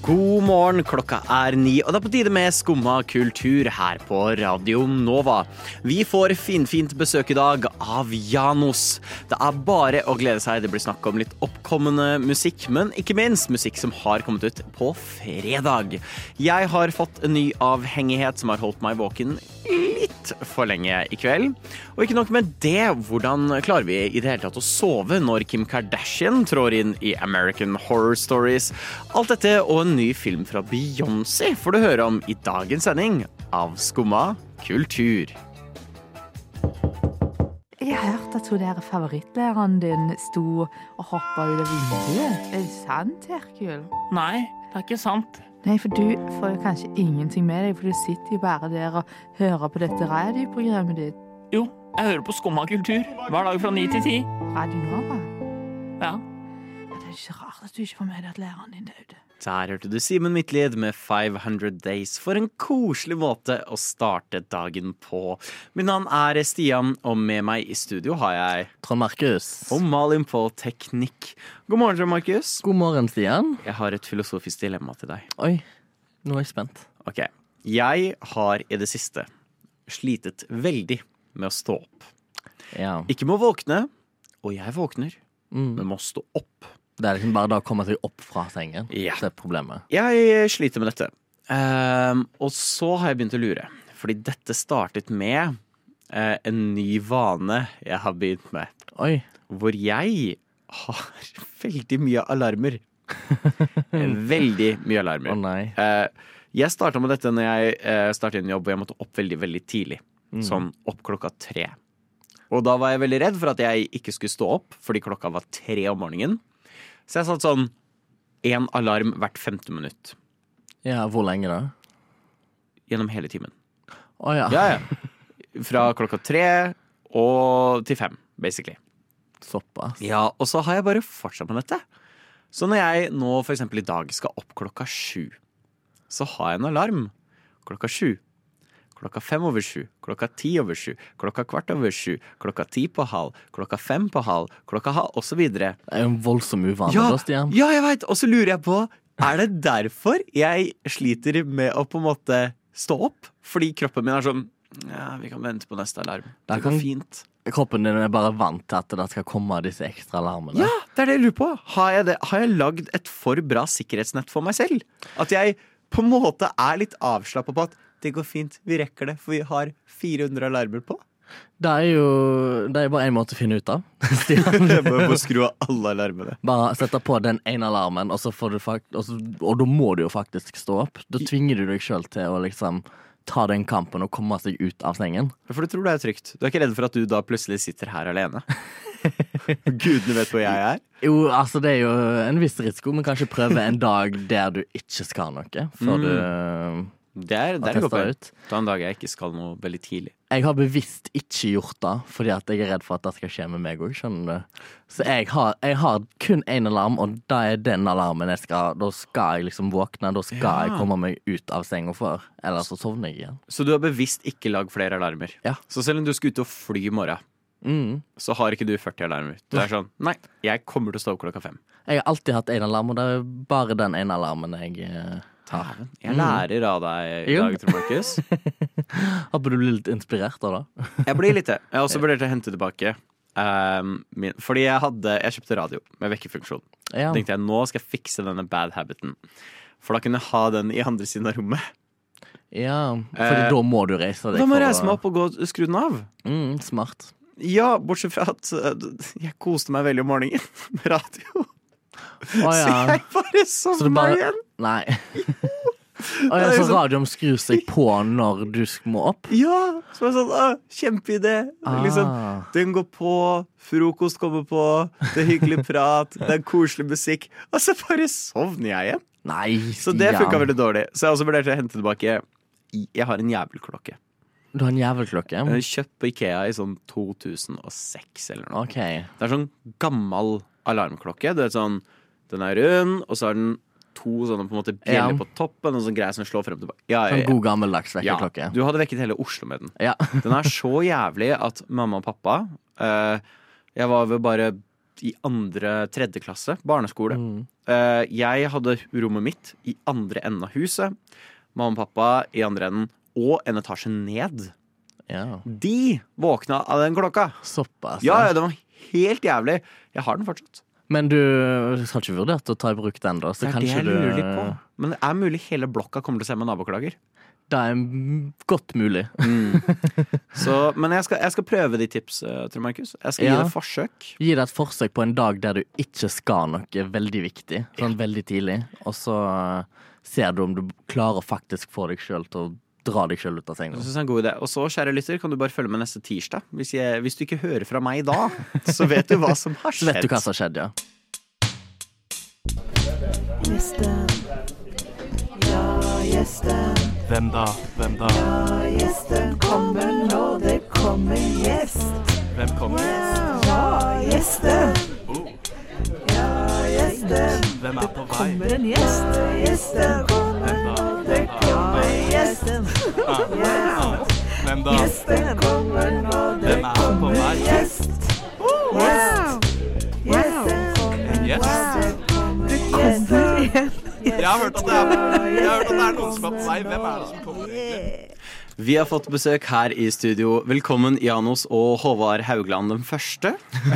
God morgen, klokka er ni, og det er på tide med Skumma kultur her på Radio Nova. Vi får finfint besøk i dag av Janos. Det er bare å glede seg. Det blir snakk om litt oppkommende musikk, men ikke minst musikk som har kommet ut på fredag. Jeg har fått en ny avhengighet som har holdt meg våken litt for lenge i kveld. Og ikke nok med det, hvordan klarer vi i det hele tatt å sove når Kim Kardashian trår inn i American Horror Stories? Alt dette og en ny film fra Beyoncé får du høre om i dagens sending av Skumma kultur. Jeg har hørt at hun der favorittlæreren din sto og hoppa ut av vinduet. Er det sant, Herkul? Nei, det er ikke sant. Nei, for du får jo kanskje ingenting med deg, for du sitter jo bare der og hører på dette radioprogrammet ditt. Jo, jeg hører på Skumma kultur hver dag fra ni til ti. Radio Nova. Ja. Ja, det er ikke rart at du ikke får med deg at læreren din døde. Der hørte du Simen Midtlid med 500 Days. For en koselig måte å starte dagen på. Mitt navn er Stian, og med meg i studio har jeg Trond Markus. og Malin på teknikk. God morgen, Trond Markus. God morgen, Stian. Jeg har et filosofisk dilemma til deg. Oi, nå er jeg spent. Ok, Jeg har i det siste slitet veldig med å stå opp. Ja. Ikke med å våkne, og jeg våkner, Mm. men må stå opp. Det er liksom bare da å komme seg opp fra sengen. Ja. Det er problemet. Jeg sliter med dette. Ehm, og så har jeg begynt å lure, fordi dette startet med uh, en ny vane jeg har begynt med, Oi. hvor jeg har veldig mye alarmer. veldig mye alarmer. Å oh, nei. Uh, jeg starta med dette når jeg uh, startet en jobb hvor jeg måtte opp veldig, veldig tidlig. Mm. Sånn opp klokka tre. Og da var jeg veldig redd for at jeg ikke skulle stå opp fordi klokka var tre om morgenen. Så jeg satt sånn én alarm hvert femte minutt Ja, hvor lenge da? gjennom hele timen. Å ja. Ja, ja. Fra klokka tre og til fem, basically. Såpass. Ja, Og så har jeg bare fortsatt med dette. Så når jeg nå eksempel i dag skal opp klokka sju, så har jeg en alarm klokka sju. Klokka fem over sju, klokka ti over sju, klokka kvart over sju, klokka ti på halv, klokka fem på halv, klokka halv, videre. Det er jo en voldsom uvane Ja, da, Stian. ja, jeg veit! Og så lurer jeg på, er det derfor jeg sliter med å på en måte stå opp? Fordi kroppen min er sånn Ja, vi kan vente på neste alarm. Det går kan- fint. Kroppen din er bare vant til at det skal komme disse ekstra alarmene. Ja, det er det jeg lurer på. Har jeg, det? Har jeg lagd et for bra sikkerhetsnett for meg selv? At jeg på en måte er litt avslappa på at det går fint, vi rekker det, for vi har 400 alarmer på. Det er jo det er bare én måte å finne ut av. Stian. bare skru av alle alarmene. Bare sette på den ene alarmen, og, så får du fakt og, så, og da må du jo faktisk stå opp. Da tvinger du deg sjøl til å liksom ta den kampen og komme seg ut av sengen. For du tror det er trygt. Du er ikke redd for at du da plutselig sitter her alene? Gudene vet hvor jeg er. Jo, altså det er jo en viss risiko, men kanskje prøve en dag der du ikke skal noe, før du uh, Det er, det er godt ut. Ta en dag jeg ikke skal noe veldig tidlig. Jeg har bevisst ikke gjort det, fordi at jeg er redd for at det skal skje med meg òg. Så jeg har, jeg har kun én alarm, og da er den alarmen jeg skal Da skal jeg liksom våkne, da skal Ja. jeg komme meg ut av senga før, ellers så sovner jeg igjen. Så du har bevisst ikke lagd flere alarmer? Ja. Så selv om du skal ut og fly i morgen, Mm. så har ikke du 40 alarmer? Du er sånn Nei, jeg kommer til å stå opp klokka fem. Jeg har alltid hatt én alarm, og det er bare den ene alarmen jeg eh, Jeg lærer av deg i dag, Trond Markus. Håper du blir litt inspirert av det. Jeg blir litt det. Jeg har også vurdert å hente tilbake Um, min, Fordi jeg hadde Jeg kjøpte radio med vekkerfunksjon. Ja. tenkte jeg nå skal jeg fikse denne bad habiten. For da kunne jeg ha den i andre siden av rommet. ja, fordi uh, da må du reise deg. Da må jeg reise meg opp og gå skru den av. Mm, smart. Ja, bortsett fra at eh, jeg koste meg veldig om morgenen med radio. Å Så jeg bare sovna bare igjen. Nei. Og ja, så radioen skrur seg på når du må opp? Ja, så jeg sånn, ah, kjempeidé. Liksom, Ah. den går på, frokost kommer på, det er hyggelig prat, det er koselig musikk. Og så bare sovner jeg igjen. Nei, Så det funka veldig dårlig. Så jeg også vurderte å hente tilbake Jeg har en jævelklokke. Du har en jævelklokke? Er kjøpt på Ikea i sånn 2006 eller noe. Okay. Det er sånn gammel alarmklokke. Du vet sånn, Den er rund, og så har den to sånne på en måte bjeller Ja. på toppen, og sånn greier som slår frem tilbake. Ja, ja, Sånn god gammeldags ja. vekkerklokke. Du hadde vekket hele Oslo med den. Ja. Den er så jævlig at mamma og pappa eh, Jeg var vel bare i andre, tredje klasse, barneskole. Mm. Eh, jeg hadde rommet mitt i andre enden av huset. Mamma og pappa i andre enden, og en etasje ned. ja. De våkna av den klokka! Såpass. Ja, ja, den var helt jævlig. Jeg har den fortsatt. Men du har ikke vurdert å ta i bruk den, da? Så Det er det jeg lurer litt på. Men det er mulig hele blokka kommer til å se med naboklager. Det er godt mulig. Så, men jeg skal, jeg skal prøve de tips, uh, Trond Markus. Jeg skal gi deg det et forsøk. Gi deg et forsøk på en dag der du ikke skal noe veldig viktig, sånn veldig tidlig, og så eh, ser du om du klarer å faktisk få deg sjøl til å dra deg sjøl ut av senga. Det er en god idé. Og så, kjære lytter, kan du bare følge med neste tirsdag. Hvis, jeg, hvis du ikke hører fra meg da, så vet du hva som har Så skjedd. vet du hva som har skjedd, ja. Gjesten. Ja, gjesten. Hvem da? Hvem da? Ja, gjesten kommer nå. det kommer gjest. Hvem kommer? Ja, gjesten. Ja, gjesten. Hvem er på vei? Kommer en gjest. Gjesten kommer når gjesten. Ja, Hvem da? gjesten kommer nå, det Hvem er på kommer gjest. Gjest. Gjesten kommer Gjest? det kommer gjest. Jeg har hørt at det er, jeg har hørt at det er noen som er på vei. Hvem er det som kommer egentlig? Vi har fått besøk her i studio. Velkommen Janos og Håvard Haugland den første.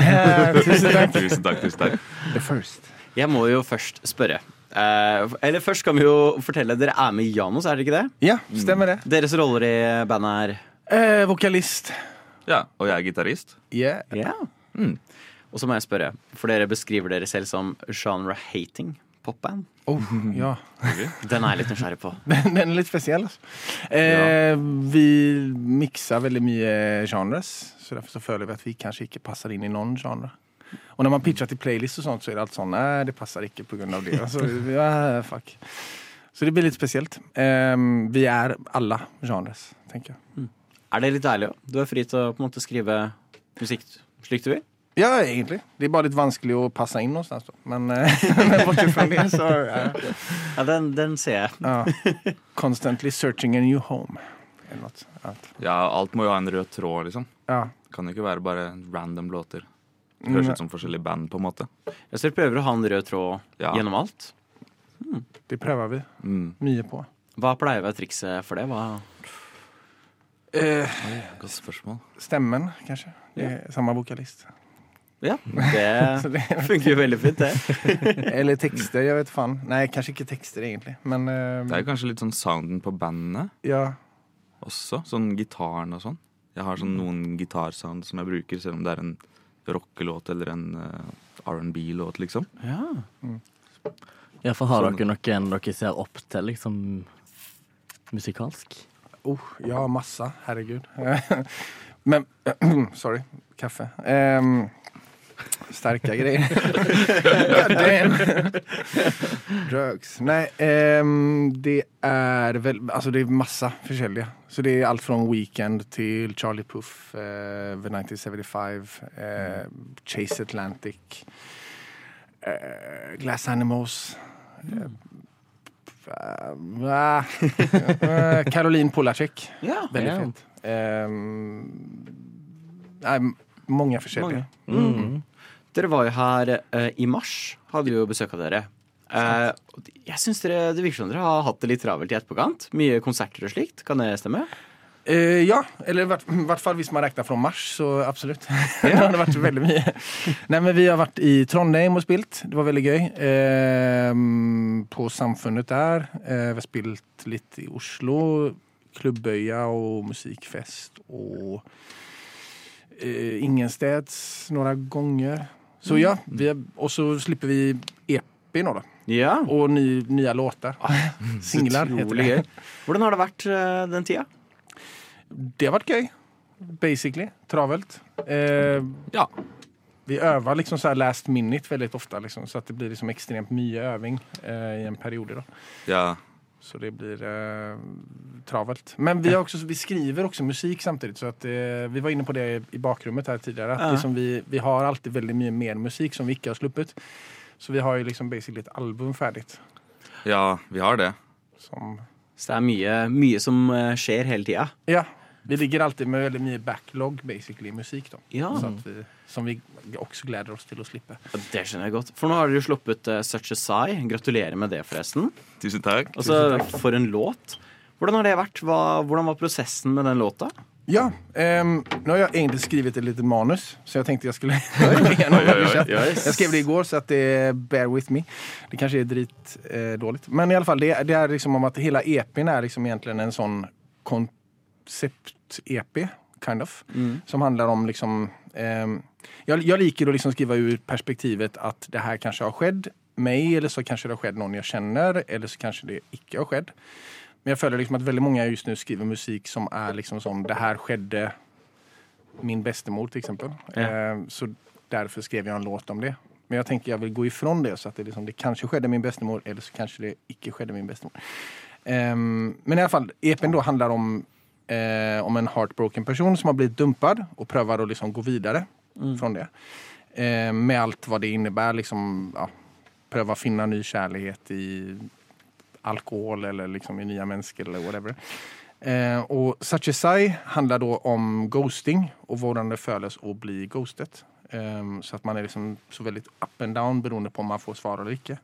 tusen takk. tusen takk, tusen takk. The first. Jeg må jo først spørre. Eh, eller først kan vi jo fortelle Dere er med i Janos, er dere ikke det? Ja, stemmer det. Deres roller i bandet er Eh, vokalist. Ja, og jeg er gitarist. Yeah. Ja. Mm. Og så må jeg spørre, for dere beskriver dere selv som genre-hating popband. Oh, ja. Den er jeg litt nysgjerrig på. Den er litt spesiell. Altså. Eh, Vi mikser veldig mye genres, så derfor så føler vi at vi kanskje ikke passer inn i noen genre. Og når man pitcher til playlist, og sånt, så er det alt sånn Nei, det passer ikke pga. det. Altså, ja, fuck. Så det blir litt spesielt. Um, vi er alle genres, tenker jeg. Er det litt ærlig òg? Du er fri til å på en måte skrive musikk slik du vil? Ja, egentlig. Det er bare litt vanskelig å passe inn noe sted. Men, eh, men bortsett fra det, så ja. Ja, den, den ser jeg. ja. Constantly searching a new home. Eller noe. Ja. Ja, alt må jo ha en rød tråd, liksom. ja. Kan jo ikke være bare random låter. Høres ut som forskjellige band, på en måte. Jeg ser prøver å ha en rød tråd Ja. gjennom alt. Det prøver vi Mm. mye på. Hva pleier å være trikset for det? Hva? Eh, Godt spørsmål. stemmen, kanskje. Er samme vokalist. Ja, det det, funker jo veldig fint, det. eller tekster, jeg vet faen. Nei, kanskje ikke tekster, egentlig. Men uh, Det er jo kanskje litt sånn sounden på bandene ja. også. Sånn gitaren og sånn. Jeg har sånn noen gitarsound som jeg bruker, selv om det er en rockelåt eller en uh, R&B-låt, liksom. Ja. Ja, for har Sånn. dere noen dere ser opp til, liksom musikalsk? Oh, ja, masse. Herregud. Men Sorry. Kaffe. Um, God damn. Drugs. Nei, ehm, det er vel Altså, det er masse forskjellige. Så det er alt fra Weekend til Charlie Puff, eh, The 1975, eh, Chase Atlantic, eh, Glass Animals eh, ah, eh, Caroline Polacek. ja. Veldig Ja. fint. Ehm, nei, mange forskjellige. Mm. Dere var jo her eh, i mars. Hadde jo besøk av dere. Eh, jeg synes dere, Det virker som dere har hatt det litt travelt i etterkant. Mye konserter og slikt. Kan det stemme? Eh, ja, eller i hvert, hvert fall hvis man regner fra mars, så absolutt. det har vært veldig mye. Nei, men Vi har vært i Trondheim og spilt. Det var veldig gøy. Ehm, på Samfunnet der. Eh, vi har spilt litt i Oslo. Klubbøya og musikkfest. Og eh, ingensteds noen ganger. Så ja. Vi er, og så slipper vi EP nå, da. Ja. Og ny, nye låter. Singler, heter det. Hvordan har det vært eh, den tida? Det har vært gøy. Basically. Travelt. Eh, Ja. vi øver liksom så här last minute veldig ofte, liksom, så at det blir liksom ekstremt mye øving eh, i en periode. Da. Ja. Så det blir eh, travelt. Men vi, har också, vi skriver også musikk samtidig. Så at, eh, vi var inne på det i bakrommet her tidligere. At liksom vi, vi har alltid veldig mye mer musikk som vi ikke har sluppet. Så vi har jo liksom basically et album ferdig. Ja, vi har det. Som, Så det er mye, mye som eh, skjer hele tida. ja, vi ligger alltid med veldig mye backlog basically, i musikk. Da. Ja. Så at vi, som vi også gleder oss til å slippe. Det skjønner jeg godt. For nå har dere jo sluppet uh, Such a Sigh. Gratulerer med det, forresten. Tusen takk. Altså, For en låt. Hvordan har det vært? Hva, hvordan var prosessen med den låta? Ja, Um, nå har jeg egentlig skrevet et lite manus, så jeg tenkte jeg skulle Yes. Jeg skrev det i går, så at det bear with me. Det kanskje er dritdårlig. Eh. Men i alle fall, det, det er liksom om at hele EP-en er liksom egentlig en sånn konsept-EP, kind of. Som handler om liksom Eh, jeg, jeg liker å liksom skrive ut perspektivet at det her kanskje har skjedd meg, eller så kanskje det har skjedd noen jeg kjenner, eller så kanskje det ikke har skjedd. Men jeg føler liksom at veldig mange just nå skriver musikk som er liksom sånn Det her skjedde min bestemor, til eksempel. Ja. Eh, så derfor skrev jeg en låt om det. Men jeg tenker jeg vil gå ifrån det, så at det, liksom, det kanskje skjedde min bestemor, eller så kanskje det ikke skjedde min bestemor. Um, men i alle fall, EP-en da handler om, eh, om en heartbroken person som har blitt dumpad og prøver å liksom gå videre fra det. Eh, med alt hva det innebærer. Liksom, ja, prøve å finne ny kjærlighet i alkohol eller liksom i nye mennesker eller whatever. Eh, og Sigh handler da om ghosting og hvordan det føles å bli ghostet. Eh, så at man er liksom så veldig up and down beroende på om man får svar eller ikke.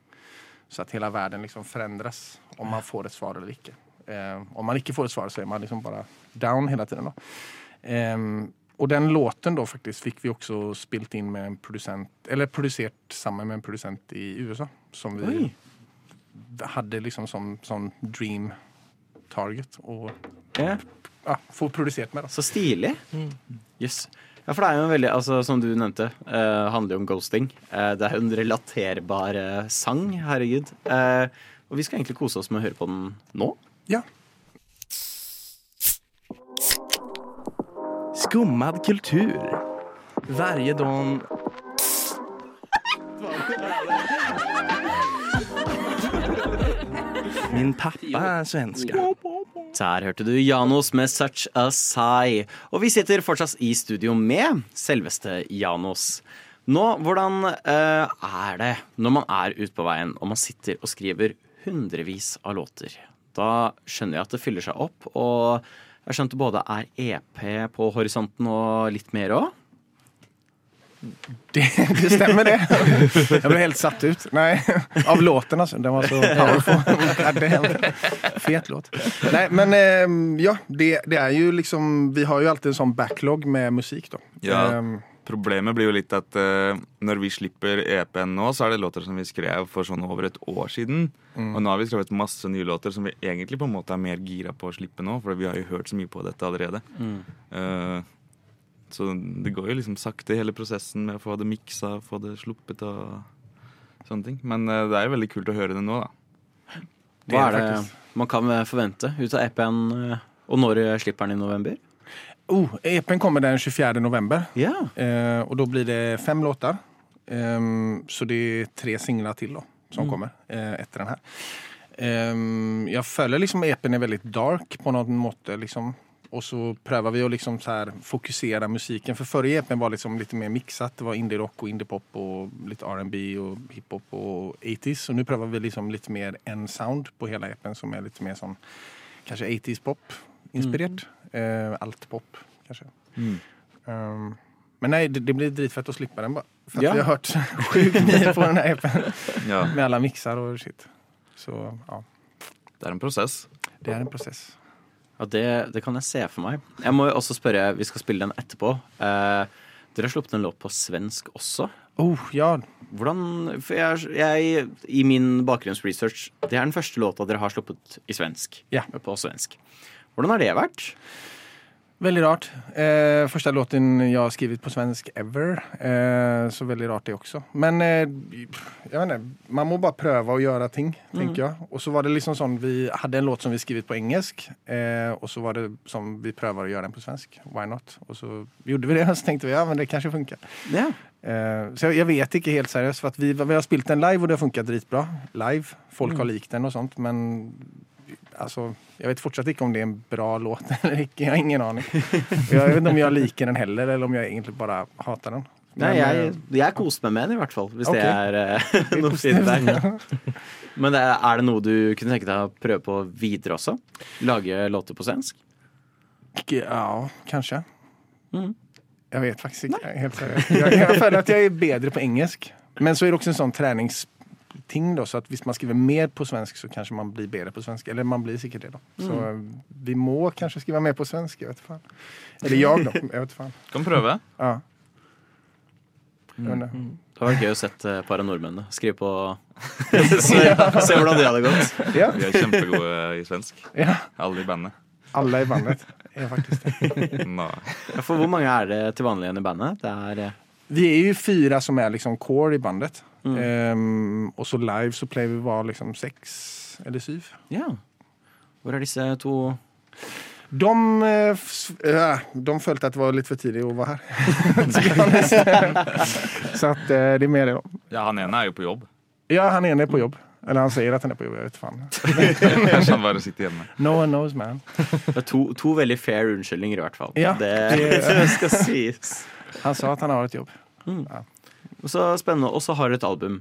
Så at hele verden liksom forandres om man får et svar eller ikke. Eh, om man ikke får et svar, så er man liksom bare down hele tiden. Da. Eh, og den låten da faktisk fikk vi også spilt inn med en produsent, eller produsert sammen med en produsent i USA. Som vi Oi. hadde liksom som som dream target å Ja. ja, få produsert med. Da. Så stilig. Jøss. Ja, for det er jo en veldig, altså Som du nevnte, eh, handler jo om ghosting. Eh, det er jo en relaterbar eh, sang, herregud. Eh, og vi skal egentlig kose oss med å høre på den nå. Ja. Skummad kultur. Varje dag... Min pappa er svenska. Der hørte du Janos med Such a Sigh. Og vi sitter fortsatt i studio med selveste Janos. Nå, hvordan uh, er det når man er ute på veien og man sitter og skriver hundrevis av låter? Da skjønner jeg at det fyller seg opp, og jeg skjønte både er EP på horisonten og litt mer òg. Det, det stemmer, det. Jeg ble helt satt ut. Nei, av låten, altså. Den var så powerful. Er Fet låt. Nei, men eh, ja, det, det er jo liksom Vi har jo alltid en sånn backlog med musikk, da. Ja. Eh, Problemet blir jo litt at uh, når vi slipper EP-en nå, så er det låter som vi skrev for sånn over et år siden. Mm. Og nå har vi skrevet masse nye låter som vi egentlig på en måte er mer gira på å slippe nå, for vi har jo hørt så mye på dette allerede. Eh, så det går jo liksom sakte, hele prosessen med å få det miksa, få det sluppet og sånne ting. Men uh, det er jo veldig kult å høre det nå, da. Hva er det man kan forvente ut av EP-en, og når slipper den i november? Oh, EP-en kommer den 24. november. Yeah. Eh, og da blir det fem låter. Ehm, så det er tre singler til da, som kommer eh, etter den her. Jeg føler liksom EP-en er veldig dark på noen måte. Liksom. Og så prøver vi å liksom fokusere musikken. For forrige EP-en var liksom litt mer mikset. Det var indie-rock og indie-pop og litt R&B og hiphop og 80s. Og nå prøver vi liksom litt mer en sound på hele EP-en som er litt mer sånn kanskje 80s-pop-inspirert. Eh, Alt-pop, kanskje. Um, men nei, det, det blir dritfett å slippe den, bare. For Ja. vi har hørt sjukt mye på den EP-en. Ja, Med alle mikser og shit. Så ja, det er en prosess. det er en prosess. Ja, det, det kan jeg se for meg. Jeg må jo også spørre, vi skal spille den etterpå. Eh, dere har sluppet en låt på svensk også. Oh, ja. Hvordan For jeg, jeg i min bakgrunnsresearch, det er den første låta dere har sluppet i svensk. Ja. På svensk. Hvordan har det vært? Veldig rart. Eh, første låten jeg har skrevet på svensk ever. Eh, så veldig rart det også. Men eh, jeg vet ikke, man må bare prøve å gjøre ting, tenker jeg. Og så var det liksom sånn, vi hadde en låt som vi skrevet på engelsk, eh, og så var det som vi prøver å gjøre den på svensk. Why not? Og så gjorde vi det, og så tenkte vi ja, men det kanskje funker. Ja. Eh, så jeg, vet ikke helt seriøst, for vi, vi har spilt den live, og det har funket dritbra. Live. Folk har likt den og sånt, men altså, jeg vet fortsatt ikke om det er en bra låt eller ikke. Jeg har ingen aning. Jeg vet ikke om jeg liker den heller, eller om jeg egentlig bare hater den. Nei, jeg, jeg koste meg med den i hvert fall, hvis det er uh, noe fint der. Men det, er det noe du kunne tenke deg å prøve på videre også? Lage låter på svensk? Ja, kanskje. Mm. Jeg vet faktisk ikke. Helt jeg för mig att jag är på engelsk. Men så er det også en sånn sån träningsting då, så at hvis man skriver mer på svensk så kanskje man blir bedre på svensk. Eller man blir sikkert det da. Så mm. vi må kanskje skrive mer på svensk, Jeg vet faen. Eller jeg, da. Jeg vet faen. Kan prøve. Ja. Mm. vet. Det hadde vært gøy å sette et par av nordmennene skrive på se, se hvordan de hadde gått. Ja. Vi er kjempegode i svensk. ja, Alle i bandet. Alle i bandet er faktisk det. For hvor mange er det til vanlig igjen i bandet? Det er eh, Vi är ju fyra som är liksom core i bandet. Mm. Ehm, og så live så pleier vi vara liksom seks eller syv. Ja. Hvor er disse to De, eh, f- de følte at det var litt for tidlig å være her. To be honest. så at, eh, det er mer det. da. Ja, han ene er jo på jobb. Ja, han ene er på jobb. Eller han sier at han er på jobb. Jeg vet faen. Kanskje han bare sitter hjemme. No one knows, man. Det er to, to veldig fair unnskyldninger, i hvert fall. Ja, det, det- det skal sies. Han sa at han har et jobb. Så spennende. Og så har dere et album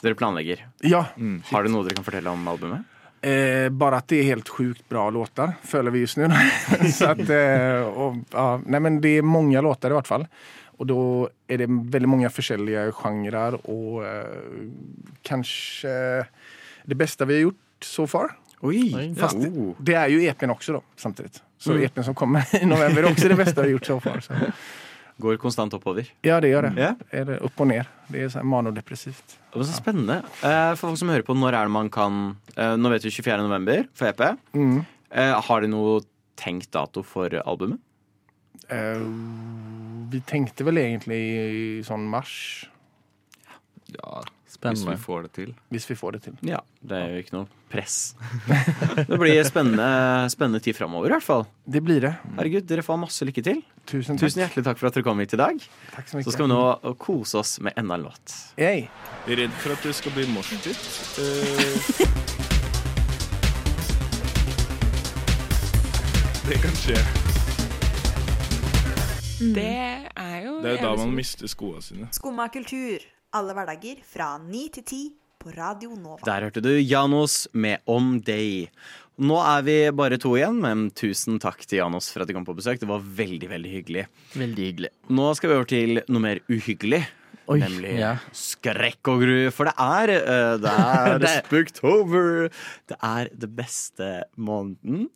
dere planlegger. Ja. Har dere noe dere kan fortelle om albumet? Eh, bare at det er helt sjukt bra låter, føler vi just nu. så att, eh, och, ja, nej, men det er mange låter i hvert fall. Og da er det veldig mange forskjellige genrer og eh, kanskje det beste vi har gjort so far. Oi, Fast ja. oh. det er jo epen også, da, samtidig. Så Mm. epen som kommer i november, er også det beste vi har gjort so far. Så. Går konstant oppover. Ja, det gjør det. Yeah. Er det opp og ned. Det er manodepressivt. Det så spennende. Eh, For folk som hører på, når er det man kan eh, Nå vet vi 24. november for EP. Mm. Eh, Har de noe tenkt dato for albumet? Uh, vi tenkte vel egentlig i sånn mars, Ja, hvis vi får det til. hvis vi får det til. Ja, det er jo ikke noe press. det blir spennende, spennende tid framover, i hvert fall. Det blir det. Herregud, dere får masse lykke til. Tusen takk. Tusen hjertelig takk for at dere kom hit i dag. Takk så mye. Så skal vi nå kose oss med enda en låt. Hey. Jeg er redd for at det skal bli morsdytt. Uh... det kan skje. Det er jo Det er jo da man mister skoene sine. Skumma kultur. Alle hverdager fra 9 til 10 på Radio Nova. Der hørte du Janos med Om Day. Nå er vi bare to igjen, men tusen takk til Janos for at de kom på besøk. Det var veldig, veldig hyggelig. Veldig hyggelig. Nå skal vi over til noe mer uhyggelig. Oi, nemlig ja. skrekk og gru. For det er eh, Det er Spooktober. Det er det beste måneden.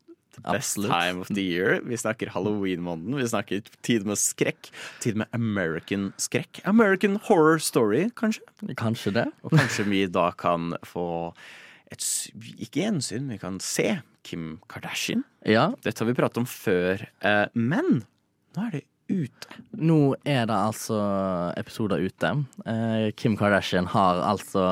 Best Absolutt. time of the year. Vi snakker halloween-måneden. Vi snakker tid med skrekk. Tid med American skrekk. American horror story, kanskje. Kanskje det. Og kanskje vi da kan få et Ikke gjensyn, vi kan se Kim Kardashian. Ja. Dette har vi pratet om før. eh, Men nå er det ute. Nå er det altså episoder ute. Eh, Kim Kardashian har altså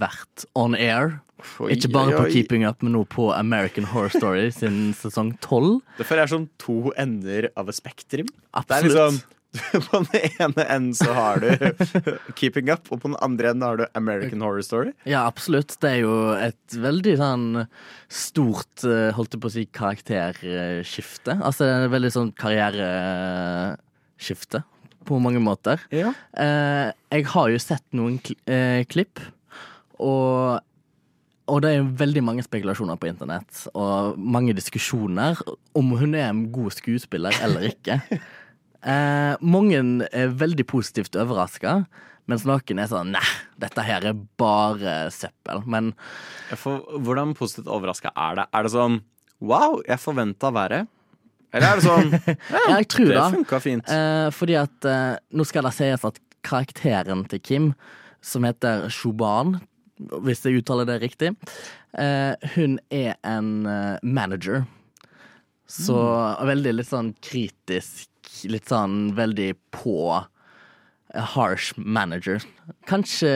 vært on air. Oi, Ikke bare oi, på. Keeping Up, men nå på American Horror Story sin sesong tolv. Det føler jeg er som to ender av et spektrum. Det er Absolutt. liksom På den ene enden så har du Keeping Up, og på den andre enden har du American Horror Story. Ja, absolutt. Det er jo et veldig sånn stort, eh, holdt jeg på å si, karakterskifte. Altså det er et veldig sånn karriereskifte på mange måter. Ja. Eh, jeg har jo sett noen eh, klipp, og og det er veldig mange spekulasjoner på internett og mange diskusjoner om hun er en god skuespiller eller ikke. Eh, mange er veldig positivt overraska, mens noen er sånn Nei, dette her er bare søppel. Men For, hvordan positivt overraska er det? Er det sånn Wow, jeg forventa været. Eller er det sånn ja, jeg tror Det funka fint. Eh, fordi at eh, nå skal det sies at karakteren til Kim, som heter Shoban, hvis jeg uttaler det riktig, eh, hun er en eh, manager. Så veldig litt sånn kritisk, litt sånn veldig på eh, harsh manager. Kanskje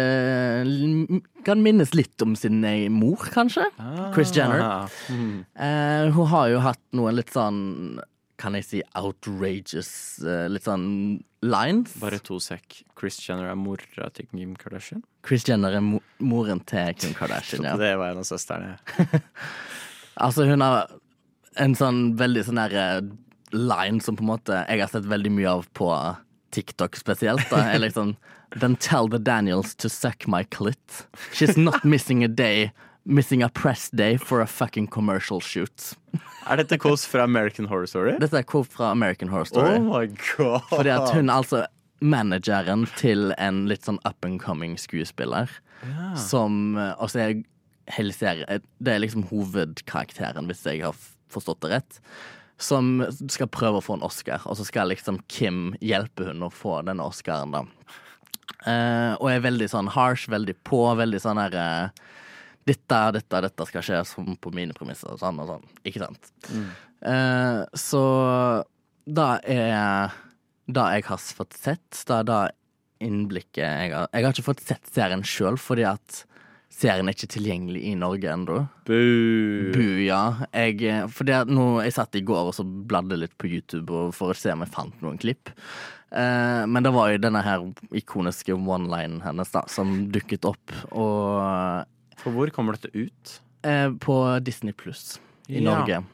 kan minnes litt om sin mor, kanskje? Chris Jenner. Ah, mm. Eh, hun har jo hatt noen litt sånn Kan jeg si outrageous uh, Litt sånn lines. Bare to sek. Chris Jenner er mora til Kim Kardashian. Chris Jenner er mo moren til Kim Kardashian. Ja. Det var en av søstrene. Altså, hun har en sånn veldig sånn der eh, line som på en måte jeg har sett veldig mye av på TikTok spesielt, da, er liksom Then tell the Daniels to suck my clit. She's not missing a day. Missing a press day for a fucking commercial shoot. Er dette kos fra American Horror Story? Dette er quote fra American Horror Story. Oh my god. Fordi at hun er altså manageren til en litt sånn up and coming skuespiller. Ja. Som eh, Altså, jeg hele serien Det er liksom hovedkarakteren, hvis jeg har forstått det rett. Som skal prøve å få en Oscar, og så skal liksom Kim hjelpe hun å få denne Oscaren, da. Uh, og er veldig sånn harsh, veldig på, veldig sånn her uh, Dette, dette, dette skal skje som på mine premisser, og sånn og sånn. Ikke sant? Eh, så da er Det jeg har fått sett, da er da innblikket jeg har Jeg har ikke fått sett serien sjøl, fordi at serien er ikke tilgjengelig i Norge ennå. Bu. Bu, ja. Jeg, nå, jeg satt i går og så bladde litt på YouTube for å se om jeg fant noen klipp. Eh, men det var jo denne her ikoniske one-linen hennes da, som dukket opp. Og For hvor kommer dette ut? eh, på Disney Pluss i Ja. Norge.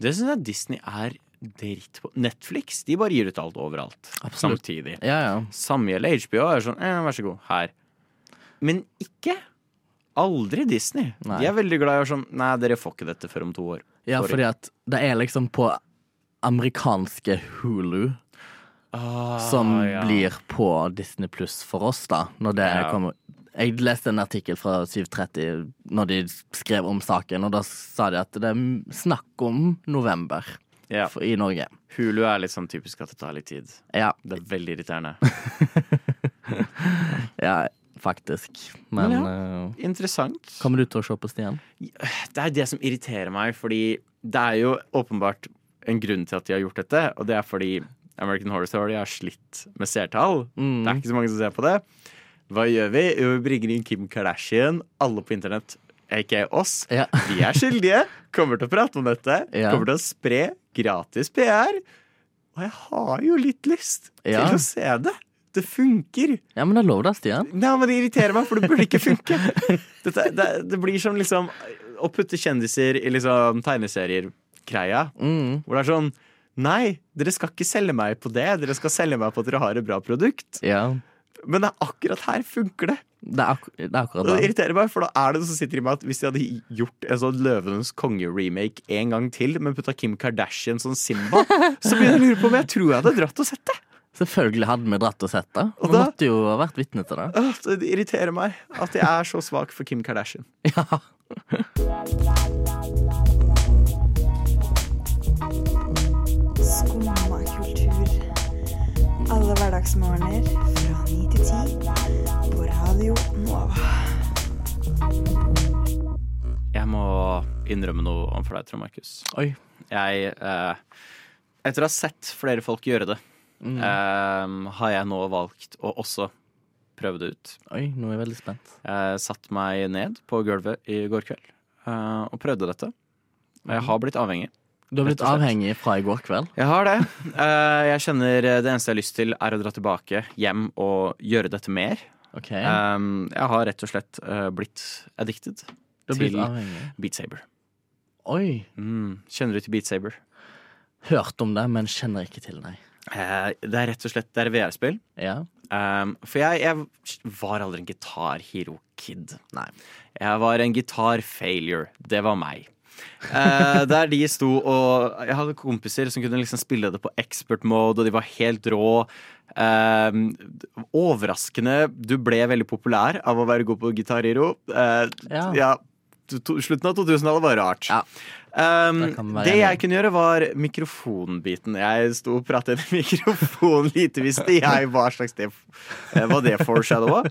Det syns jeg Disney er dritt på. Netflix de bare gir ut alt overalt Absolutt. samtidig. Ja, ja. Samme gjelder HBO. Er sånn, eh, vær så god, her. Men ikke. Aldri Disney. Nei. De er veldig glad i å sånn Nei, dere får ikke dette før om to år. Ja, Sorry. fordi at det er liksom på amerikanske Hulu som Ah, ja. blir på Disney Pluss for oss, da. Når det Ja. kommer Jeg leste en artikkel fra 730 når de skrev om saken, og da sa de at det er snakk om november Ja. for, i Norge. Hulu er litt sånn typisk at det tar litt tid. Ja, Det er veldig irriterende. ja faktisk. Men, Men eh, Interessant. kommer du til å se på Stian? Det er det som irriterer meg, fordi det er jo åpenbart en grunn til at de har gjort dette, og det er fordi American Horror Story har slitt med seertall. Mm. Det er ikke så mange som ser på det. Hva gjør vi? Jo, vi bringer inn Kim Kardashian, alle på internett, aka oss. Ja. Vi er skyldige, kommer til å prate om dette, Ja. kommer til å spre gratis PR. Og jeg har jo litt lyst Ja. til å se det. Det funker. Ja, men det er lov da, Stian. Nei, men det irriterer meg, for det burde ikke funke. Dette, det, det blir som liksom å putte kjendiser i liksom tegneserier-greia. Mm. Hvor det er sånn Nei, dere skal ikke selge meg på det. Dere skal selge meg på at dere har et bra produkt. Ja, Men det er akkurat her funker det. det er, ak det er akkurat det det. irriterer meg, for da er det noe som sitter i meg at hvis de hadde gjort en sånn Løvenes konge-remake en gang til, men putta Kim Kardashian som Simba, så begynner jeg å lure på om jeg tror jeg hadde dratt og sett det. Selvfølgelig hadde vi dratt og sett det. Vi da- måtte jo ha vært vitne til det. Det irriterer meg at jeg er så svak for Kim Kardashian. Ja. Skumma kultur. Alle hverdagsmorgener fra ni til ti på Radio Nova. Jeg må innrømme noe overfor deg, Trond Markus. Oi. Jeg, eh, etter å ha sett flere folk gjøre det, Mm. eh, har jeg nå valgt å også prøve det ut. Oi, nå er jeg veldig spent. Jeg satte meg ned på gulvet i går kveld uh, og prøvde dette. Og jeg har blitt avhengig. Du har blitt avhengig fra i går kveld. Jeg har det. Eh, jeg kjenner det eneste jeg har lyst til, er å dra tilbake hjem og gjøre dette mer. Ok, Um, jeg har rett og slett eh, blitt addicted blitt til avhengig. Beat Saber. Oi. Mm. Kjenner du til Beat Saber? Hørt om det, men kjenner ikke til, nei. Eh, det er rett og slett det er VR-spill. Ja. Um, for jeg, jeg var aldri en gitar-hero-kid. Nei. Jeg var en gitar-failure. Det var meg. uh, der de sto og Jeg hadde kompiser som kunne liksom spille det på expert mode, og de var helt rå. Uh, overraskende. Du ble veldig populær av å være god på gitar-hero Eh, Ja. ja, slutten av 2000-tallet var rart. Ja. Um, Det det jeg kunne gjøre, var mikrofonbiten. Jeg sto og pratet i mikrofonen. Lite visste jeg hva slags det var Hva det foreshadowa.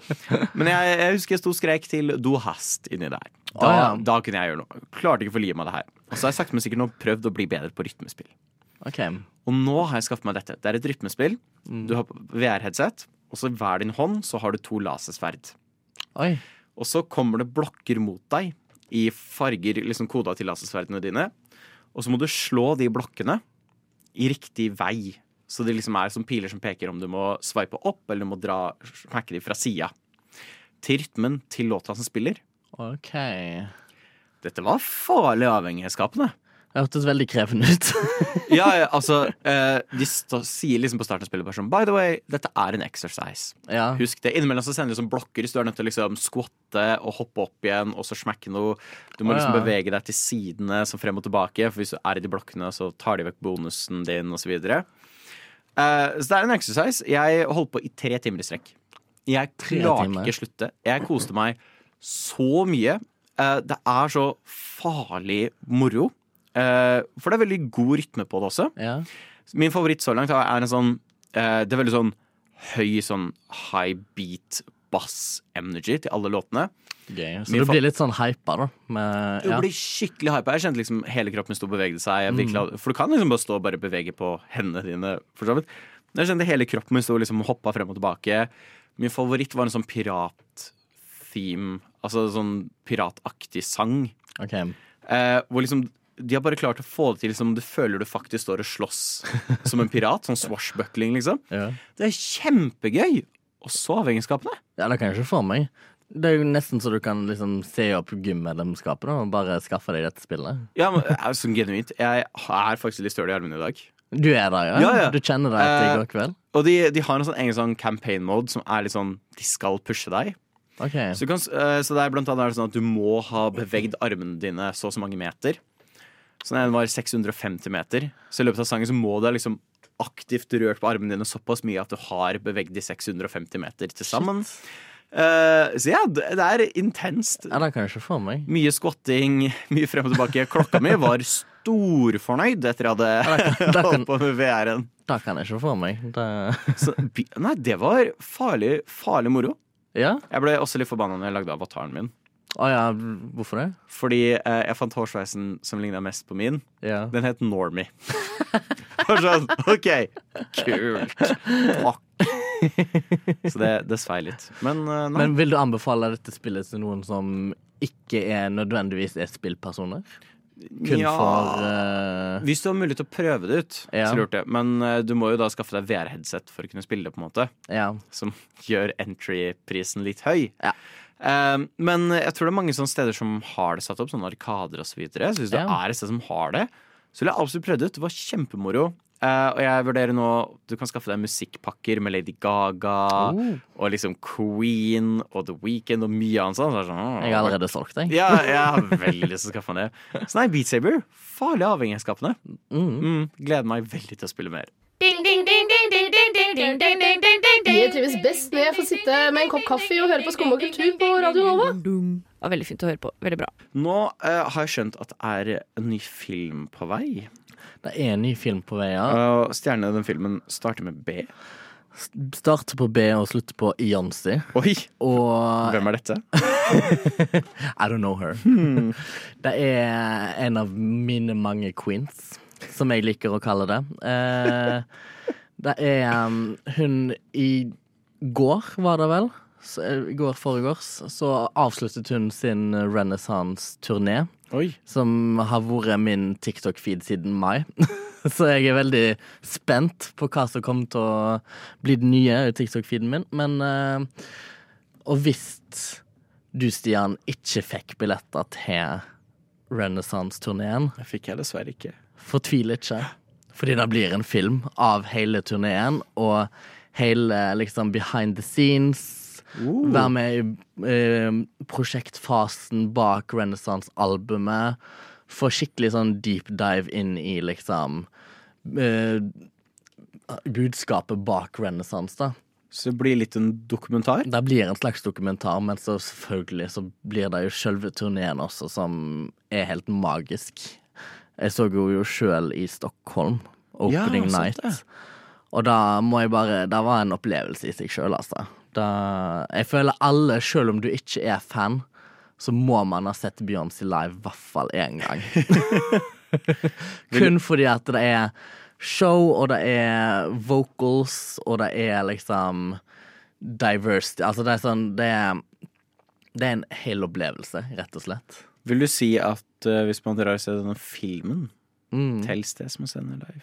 Men jeg, jeg husker jeg sto og skrek til Do hast inni der. Da, ja. da kunne jeg gjøre noe. Klarte ikke å få meg med det her. Og så har jeg sakte, men sikkert nå prøvd å bli bedre på rytmespill. Okay. Og nå har jeg skaffet meg dette. Det er et rytmespill. Mm. Du har VR-headset, og så i hver din hånd så har du to lasersverd. Oi. Og så kommer det blokker mot deg i farger liksom koda til lasersverdene dine. Og så må du slå de blokkene i riktig vei. Så det liksom er som piler som peker om du må sveipe opp eller du må dra, smekke de fra sida. Til rytmen til låta som spiller. Ok. Dette var farlig avhengighetsskapende. Det hørtes veldig krevende ut. Ja, altså eh, De sier liksom på starten av spillet bare sånn By the way, dette er en exercise. Ja. Husk det. Innimellom så sender de sånn blokker, så du er nødt til å liksom skvatte og hoppe opp igjen og så smekke noe. Du må liksom ja. bevege deg til sidene som frem og tilbake, for hvis du er i de blokkene, så tar de vekk bonusen din, osv. videre Eh, så det er en exercise. Jeg holdt på i tre timer i strekk. Jeg klarte ikke slutte. Jeg koste meg så mye. Eh, det er så farlig moro. Eh, for det er veldig god rytme på det også. Ja. Min favoritt så langt er en sånn eh, Det er veldig sånn høy sånn high beat bass energy til alle låtene. Gøy. Så Min du blir litt sånn hypa, da. Med, Du blir skikkelig hypa. Jeg kjente liksom hele kroppen sto og bevegde seg. Jeg Mm. virkelig, hadde- For du kan liksom bare stå og bare bevege på hendene dine, for så vidt. Jeg kjente hele kroppen min sto og liksom hoppa frem og tilbake. Min favoritt var en sånn pirat-theme. Altså sånn pirataktig sang. Ok. Eh, hvor liksom de har bare klart å få det til som du føler du faktisk står og slåss som en pirat. Sånn swashbuckling, liksom. Ja. Det er kjempegøy! Og så avhengighetsskapene. ja, det kan jeg ikke få meg. Det er jo nesten så du kan liksom se opp gymmedlemskapet og bare skaffe deg dette spillet. Ja, men eh, sånn genuint. Jeg er faktisk litt støl i armene i dag. Du er der, ja? Ja, ja. Du kjenner deg etter i Eh, går kveld? Og de, de har en sånn egen sånn campaign mode som er litt sånn De skal pushe deg. Okay. Så, du kan, eh, så det er blant annet det sånn at du må ha bevegd armene dine så og så mange meter. Så den var 650 meter. Så i løpet av sangen så må du ha liksom aktivt rørt på armene dine såpass mye at du har bevegd de 650 meter til sammen. Uh, så ja, det, er intenst. Ja, det kan jeg ikke få meg. Mye squatting, mye frem og tilbake. Klokka mi var storfornøyd etter jeg hadde kan- holdt på med VR-en. Det kan jeg ikke få meg. Det... Så, nei, det var farlig, farlig moro. Ja? Jeg ble også litt forbanna når jeg lagde avataren min. Å ja, hvorfor det? Fordi eh, jeg fant hårsveisen som ligna mest på min. Ja. Den het Normie. Og sånn, OK, kult. Takk. Så det, det svei litt. Men eh, nei. Men vil du anbefale dette spillet til noen som ikke er nødvendigvis er spillpersoner? Kun Ja. for eh, Hvis du har mulighet til å prøve det ut, Ja. så lurt det. Men eh, du må jo da skaffe deg VR-headset for å kunne spille det, på en måte. Ja. Som gjør entry-prisen litt høy. Ja. Eh, men jeg tror det er mange sånne steder som har det satt opp, sånne arkader osv. Så, videre. så hvis det er et sted som har det, så vil jeg absolutt prøve det ut. Det var kjempemoro. Uh, og jeg vurderer nå Du kan skaffe deg musikkpakker med Lady Gaga Oh. og liksom Queen og The Weeknd og mye annet sånt. Så er sånn, Jeg har allerede solgt deg. Ja, jeg har veldig lyst til å skaffe meg det. Så nei, Beat Saber. Farlig avhengighetsskapende. Mm, gleder meg veldig til å spille mer. Jeg trives best når jeg får sitte med en kopp kaffe og høre på Skum og kultur på Radio Nova. Det var veldig fint å høre på. Veldig bra. Nå uh, har jeg skjønt at det er en ny film på vei. Det er en ny film på vei, ja. Uh, stjernene i den filmen starter med B. Starter på B og slutter på Jansi. Oi! Og Hvem er dette? I don't know her. Hmm. Det er en av mine mange queens, som jeg liker å kalle det. Eh, det er um, hun i går, var det vel? Så, eh, I går foregårs så avsluttet hun sin renaissance-turné. Som har vært min TikTok-feed siden mai. så jeg er veldig spent på hva som kommer til å bli det nye i TikTok-feeden min. Men uh, Og hvis du, Stian, ikke fikk billetter til Renaissance-turneen Jeg fikk jeg dessverre ikke. Fortvil ikke. Fordi det blir en film av hele turneen og hele liksom behind the scenes. Være med i eh, prosjektfasen bak Renaissance-albumet. Få skikkelig sånn deep dive inn i liksom eh, budskapet bak Renaissance, da. Så det blir litt en dokumentar? Det blir en slags dokumentar, men så selvfølgelig så blir det jo sjølve turneen også, som er helt magisk. Jeg så henne jo sjøl i Stockholm, opening Ja, night. det. Og da må jeg bare Det var en opplevelse i seg sjøl, altså. Da, jeg føler alle, sjøl om du ikke er fan, så må man ha sett Beyoncé live i hvert fall én gang. Kun fordi at det er show, og det er vocals, og det er liksom diversity. Altså, det er sånn Det er, det er en hel opplevelse, rett og slett. Vil du si at uh, hvis man drar og ser denne filmen, Mm. tels det som å sende live?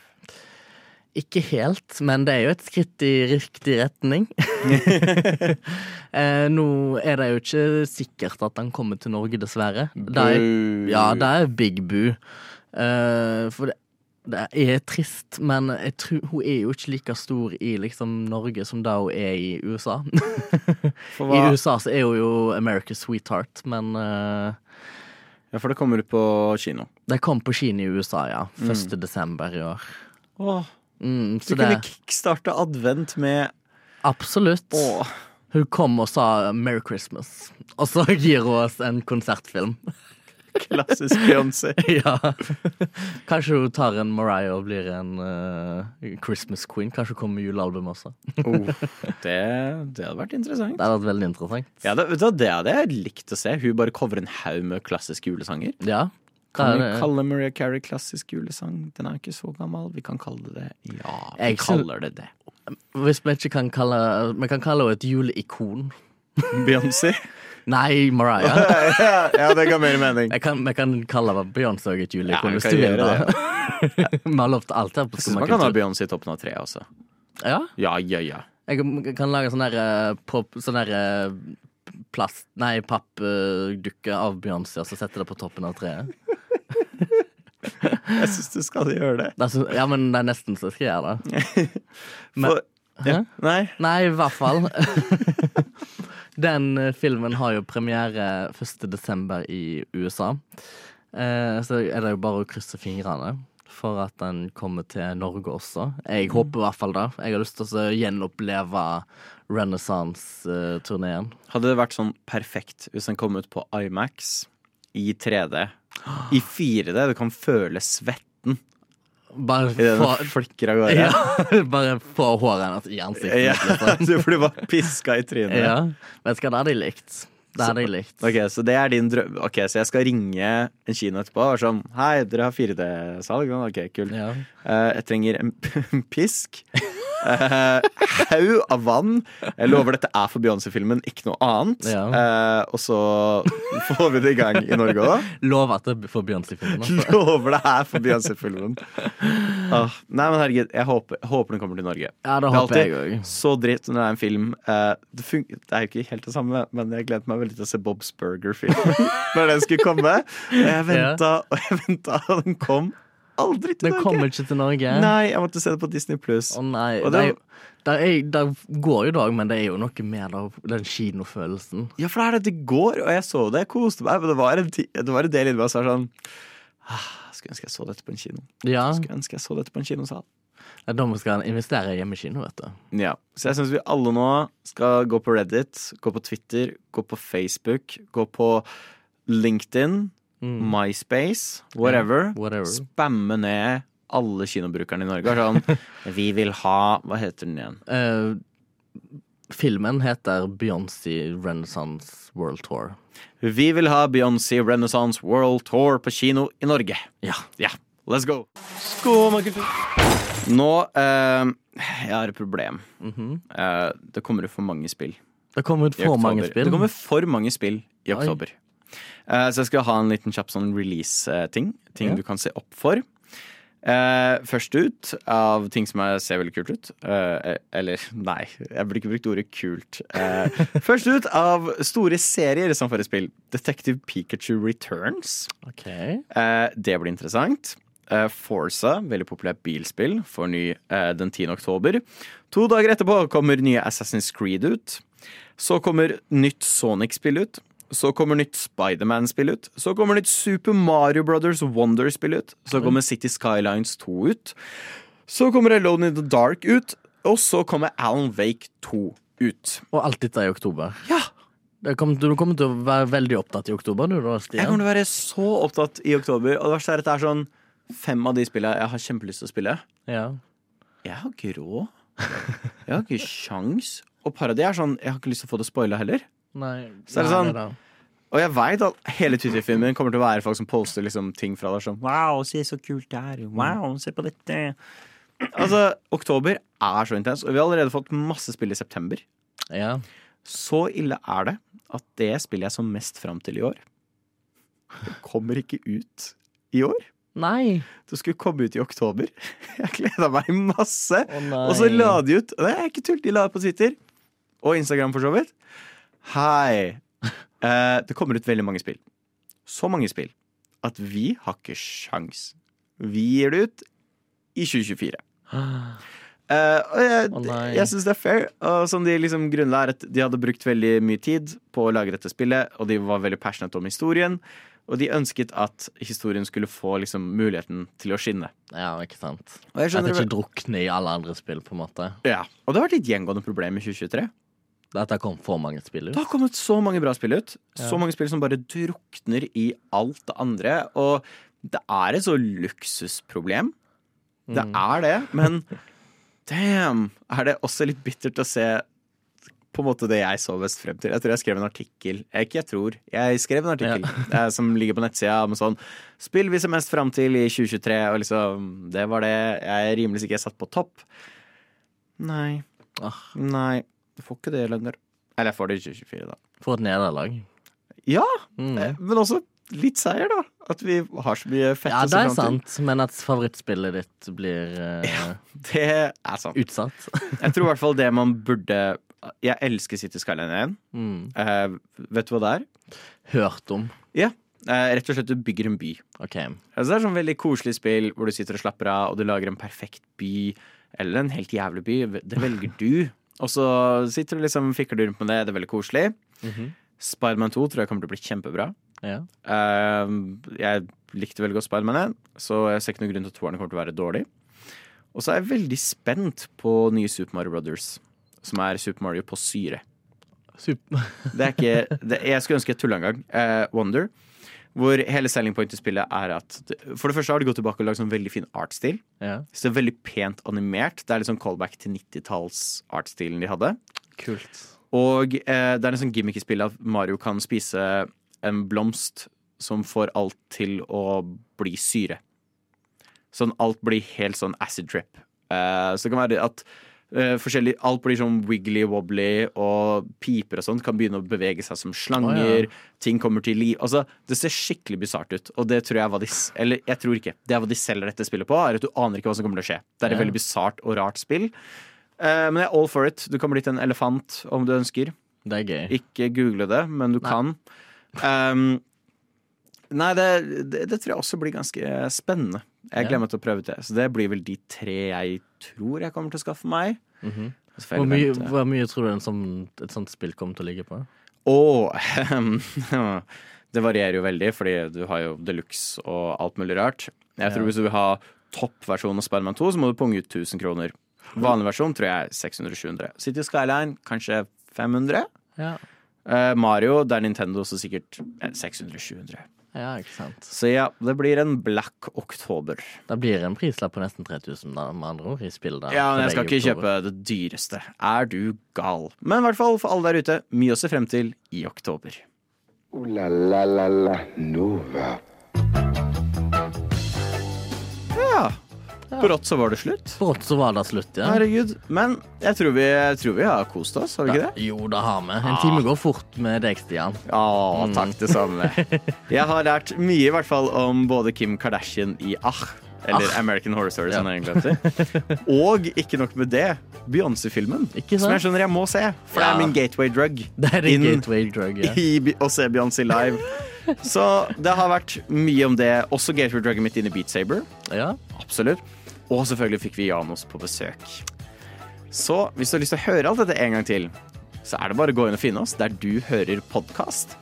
Ikke helt, men det er jo et skritt i riktig retning. eh, nå er det jo ikke sikkert at han kommer til Norge, dessverre. Det er, ja, det er big boo. Eh, for det, det er trist, men tror, hun er jo ikke like stor i liksom, Norge som da hun er i USA. I USA så er hun jo America's sweetheart, men eh, Ja, for det kommer ut på kino. det kom på kino i USA, ja. Mm. desember i år. Åh, Mm, du det... kunne kickstarte advent med Absolutt. Åh. Hun kom og sa 'Merry Christmas', og så gir hun oss en konsertfilm. klassisk Beyoncé. ja. Kanskje hun tar en Mariah og blir en uh, Christmas queen. Kanskje hun kommer med julealbum også. Oh, det, det hadde vært interessant. Det hadde vært veldig interessant. Ja, det, vet du det hadde jeg likt å se. Hun bare coverer en haug med klassiske julesanger. Ja. Kan vi kalle Maria Carey klassisk julesang? Den er ikke så gammel. Vi kan kalle det det. Ja, vi Jeg kaller det det. Hvis vi ikke kan kalle Vi kan kalle henne et juleikon. Beyoncé? Nei, Mariah. ja, det ga mer mening. Jeg kan, jeg kan kalle Beyoncé og et Ja, vi hvis du vil. Vi har lov til alt her på Jeg syns man kan ha Beyoncé i toppen av treet også. Ja? Ja, ja, ja. Jeg kan lage sånn der eh, pop Sånn der eh, plast Nei, pappdukke av Beyoncé, og så sette det på toppen av treet. Jeg syns du skal gjøre det. Det er så, ja, men det er nesten så jeg skal gjøre det. Men, For, ja, nei. Nei, i hvert fall. Den eh, filmen har jo premiere 1. desember i USA. Eh, så er det jo bare å krysse fingrene for at den kommer til Norge også. Jeg håper i hvert fall det. Jeg har lyst til å gjenoppleve Renaissance-turneen. Hadde det vært sånn perfekt hvis den kom ut på IMAX i 3D, i 4D, du kan føle svetten Bare få, flikker av gårde. ja, bare få håret hennes i ansiktet. Ja, liksom. du blir bare piska i trynet. Ja. Vet du hva, det hadde jeg likt. Det hadde jeg likt. Ok, Så det er din drøm Ok, så jeg skal ringe en kino etterpå og være sånn Hei, dere har 4D-salg? Ok, kult. Ja. Uh, jeg trenger en p- Uh, haug av vann. Jeg lover dette er for Beyoncé-filmen, ikke noe annet. Ja. Uh, og så får vi det i gang i Norge òg. Lover at det er for Beyoncé-filmen. Altså. Lover det er for Beyoncé-filmen. Uh, nei, men herregud, jeg håper, håper den kommer til Norge. Ja, det er håper jeg. Så dritt når det er en film. Eh, det, det er jo ikke helt det samme, men jeg gleder meg veldig til å se Bob's Burger-filmen når den skulle komme. Og jeg venta og jeg venta, og den kom aldri til Den Norge. kommer ikke til Norge. Nei, jeg måtte se det på Disney Pluss. Å nei. Og Det, er- går jo dag, men det er jo noe med den kinofølelsen. Ja, for det er det det går, og jeg så det, jeg koste meg, men det var en, det var en del inni meg som var sånn ah, Skulle ønske jeg så dette på en kino. Ja, Skulle ønske jeg så dette på en kinosal. det er da vi skal investere i hjemmekino, vet du. Ja, Så jeg syns vi alle nå skal gå på Reddit, gå på Twitter, gå på Facebook, gå på LinkedIn, Mm. MySpace, whatever. Whatever. Spamme ned alle kinobrukerne i Norge. Sånn, vi vil ha Hva heter den igjen? Uh, filmen heter Beyoncé Renaissance World Tour. Vi vil ha Beyoncé Renaissance World Tour på kino i Norge. Ja. Ja, let's go. Skåmakultur. Nå uh, Jeg har et problem. Mm -hmm. uh, det kommer ut for mange spill. Det kommer ut for mange spill. Det kommer for mange spill i oktober. Eh, så jeg skal ha en liten kjapp sånn release-ting. Ting Ja. du kan se opp for. Uh, først ut av ting som er, ser veldig kult ut. Uh, eller nei, jeg burde ikke brukt ordet kult. Uh, først ut av store serier som fører spill. Detective Pikachu Returns. Okay. Eh, det blir interessant. Eh, Forza, veldig populært bilspill, får ny eh, den 10. oktober. To dager etterpå kommer nye Assassin's Creed ut. Så kommer nytt Sonic-spill ut. Så kommer nytt Spiderman-spill ut. Så kommer nytt Super Mario Brothers Wonder-spill ut. Så kommer City Skylines 2 ut. Så kommer Alone in the Dark ut. Og så kommer Alan Wake 2 ut. Og alt dette er i oktober. Ja! Kommer, du kommer til å være veldig opptatt i oktober, du da, Jeg kommer til å være så opptatt i oktober. Og det verste er at det er sånn fem av de spillene jeg har kjempelyst til å spille. Ja. Jeg har ikke råd. Jeg har ikke sjans. Og Paradis par av de er sånn Jeg har ikke lyst til å få det spoila heller. Nei. Så er det sånn-. Og jeg veit at hele Twitter-filmen kommer til å være folk som poster liksom ting fra deg som Wow, se så kult det er. Wow, se på dette. Altså, oktober er så intens, og vi har allerede fått masse spill i september. Ja. Så ille er det at det spiller jeg som mest fram til i år. Det kommer ikke ut i år. Nei. Det skulle komme ut i oktober. Jeg gleda meg masse. Å. Og så la de ut Det er ikke tull, de la det på Twitter. Og Instagram, for så vidt. Hei. Uh, det kommer ut veldig mange spill. Så mange spill at vi har ikke sjans Vi gir det ut i 2024. Uh, og jeg, nei. jeg syns det er fair. Og som de liksom grunnla er at de hadde brukt veldig mye tid på å lage dette spillet, og de var veldig passionate om historien. Og de ønsket at historien skulle få liksom muligheten til å skinne. Ja, ikke sant. At det ikke drukner i alle andre spill, på en måte. Ja, Og det har vært et gjengående problem i 2023. At det kom for mange spill ut. Det har kommet så mange bra spill ut. Ja. Så mange spill som bare drukner i alt det andre. Og det er et så luksusproblem. Det Mm. er det, men damn, er det også litt bittert å se på en måte det jeg så best frem til. Jeg tror jeg skrev en artikkel. Jeg, ikke jeg tror, jeg skrev en artikkel ja. som ligger på nettsida med sånn Spill vi ser mest fram til i 2023, og liksom Det var det. Jeg er rimelig sikker jeg satt på topp. Nei. Nei. Du får ikke det lenger. Eller jeg får det i 2024, da. For et nederlag. Ja, Mm. eh, men også litt seier, da. At vi har så mye fett Ja, det er sant, men at favorittspillet ditt blir eh, Det er sant. utsatt. Jeg tror i hvert fall det man burde Jeg elsker City Skyline 1. Mm. Eh, vet du hva det er? Hørt om. Ja. Eh, rett og slett, du bygger en by. Ok. Altså, det er sånn veldig koselig spill hvor du sitter og slapper av, og du lager en perfekt by. Eller en helt jævlig by. Det velger du. Og så sitter du liksom fikler du rundt med det. Det er veldig koselig. Mhm. Spiderman 2 tror jeg kommer til å bli kjempebra. Ja. Uh, jeg likte veldig godt Spiderman 1, så jeg ser ikke noen grunn til at toeren kommer til å være dårlig. Og så er jeg veldig spent på nye Super Mario Brothers, som er Super Mario på syre. Super. Det er ikke det, Jeg skulle ønske jeg tulla en gang. Uh, Wonder. Hvor hele selling point i spillet er at For det første har de gått tilbake og lagd sånn veldig fin artstil. Ja. Så det er veldig pent animert. Det er litt sånn callback til 90-talls-artstilen de hadde. Kult. Og eh, det er en sånn gimmick i spillet at Mario kan spise en blomst som får alt til å bli syre. Sånn alt blir helt sånn acid drip. Eh, så det kan være at forskjellig Alt blir sånn wiggly-wobbly, og piper og sånt kan begynne å bevege seg som slanger. Oh, ja. Ting kommer til liv. Altså, det ser skikkelig bisart ut, og det tror jeg var de Eller jeg tror ikke. Det er hva de selger dette spillet på, er at du aner ikke hva som kommer til å skje. Det er et Ja. veldig bisart og rart spill. Uh, men jeg er all for it. Du kan bli til en elefant om du ønsker. Det er gøy. Ikke google det, men du Nei. kan. Um, nei, det, det, det tror jeg også blir ganske spennende. Jeg Ja. gleder meg til å prøve det. Så det blir vel de tre jeg tror jeg kommer til å skaffe meg. Mm -hmm. Hvor, mye, hvor mye tror du en sånn, et sånt spill kommer til å ligge på? Åh, det varierer jo veldig, fordi du har jo deluxe og alt mulig rart. Jeg tror Ja. hvis du vil ha toppversjonen av Spiderman 2, så må du punge ut 1000 kroner. Vanlig versjon tror jeg er 600-700. City Skyline kanskje 500. Ja. Uh, Mario, det er Nintendo, så sikkert eh, 600-700. Ja, ikke sant. Så ja, det blir en black oktober. Da blir det en prislapp på nesten 3000, da, med andre ord, i spill. Da, Ja, men jeg skal ikke oktober. kjøpe det dyreste. Er du gal? Men i hvert fall for alle der ute, mye å se frem til i oktober. Uh, la la la la Nova. Brått så var det slutt. Brått så var det slutt, ja. Herregud. Men jeg tror vi, jeg tror vi har kost oss, har vi ikke det? Jo, det har vi. En time går fort med deg, Stian. Ja, takk det samme. Jeg har lært mye i hvert fall om både Kim Kardashian i Ah, eller Ah. American Horror Story, som Ja. heter. Og ikke nok med det, Beyoncé-filmen. Som jeg skjønner jeg må se, for det er min gateway drug. Det er en gateway drug, ja. i å se Beyoncé live. Så det har vært mye om det. Også Gator Dragon mitt inn i Beat Saber. Ja. Absolutt. Og selvfølgelig fikk vi Janos på besøk. Så hvis du har lyst til å høre alt dette en gang til, så er det bare å gå inn og finne oss der du hører podkast.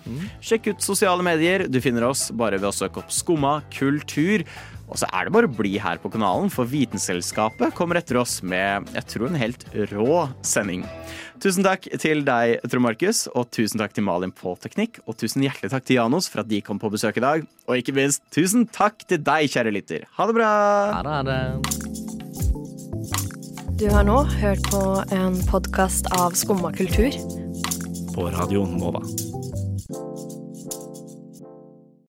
Sjekk ut sosiale medier. Du finner oss bare ved å søke opp Skumma kultur. Og så er det bare å bli her på kanalen, for Vitenselskapet kommer etter oss med jeg tror en helt rå sending. Tusen takk til deg, Trond Markus, og tusen takk til Malin på teknikk. Og tusen hjertelig takk til Janos for at de kom på besøk i dag. Og ikke minst, tusen takk til deg, kjære lytter. Ha det bra! Ha det, ha det. Du har nå hørt på en podkast av Skumma kultur. På Radio Nova.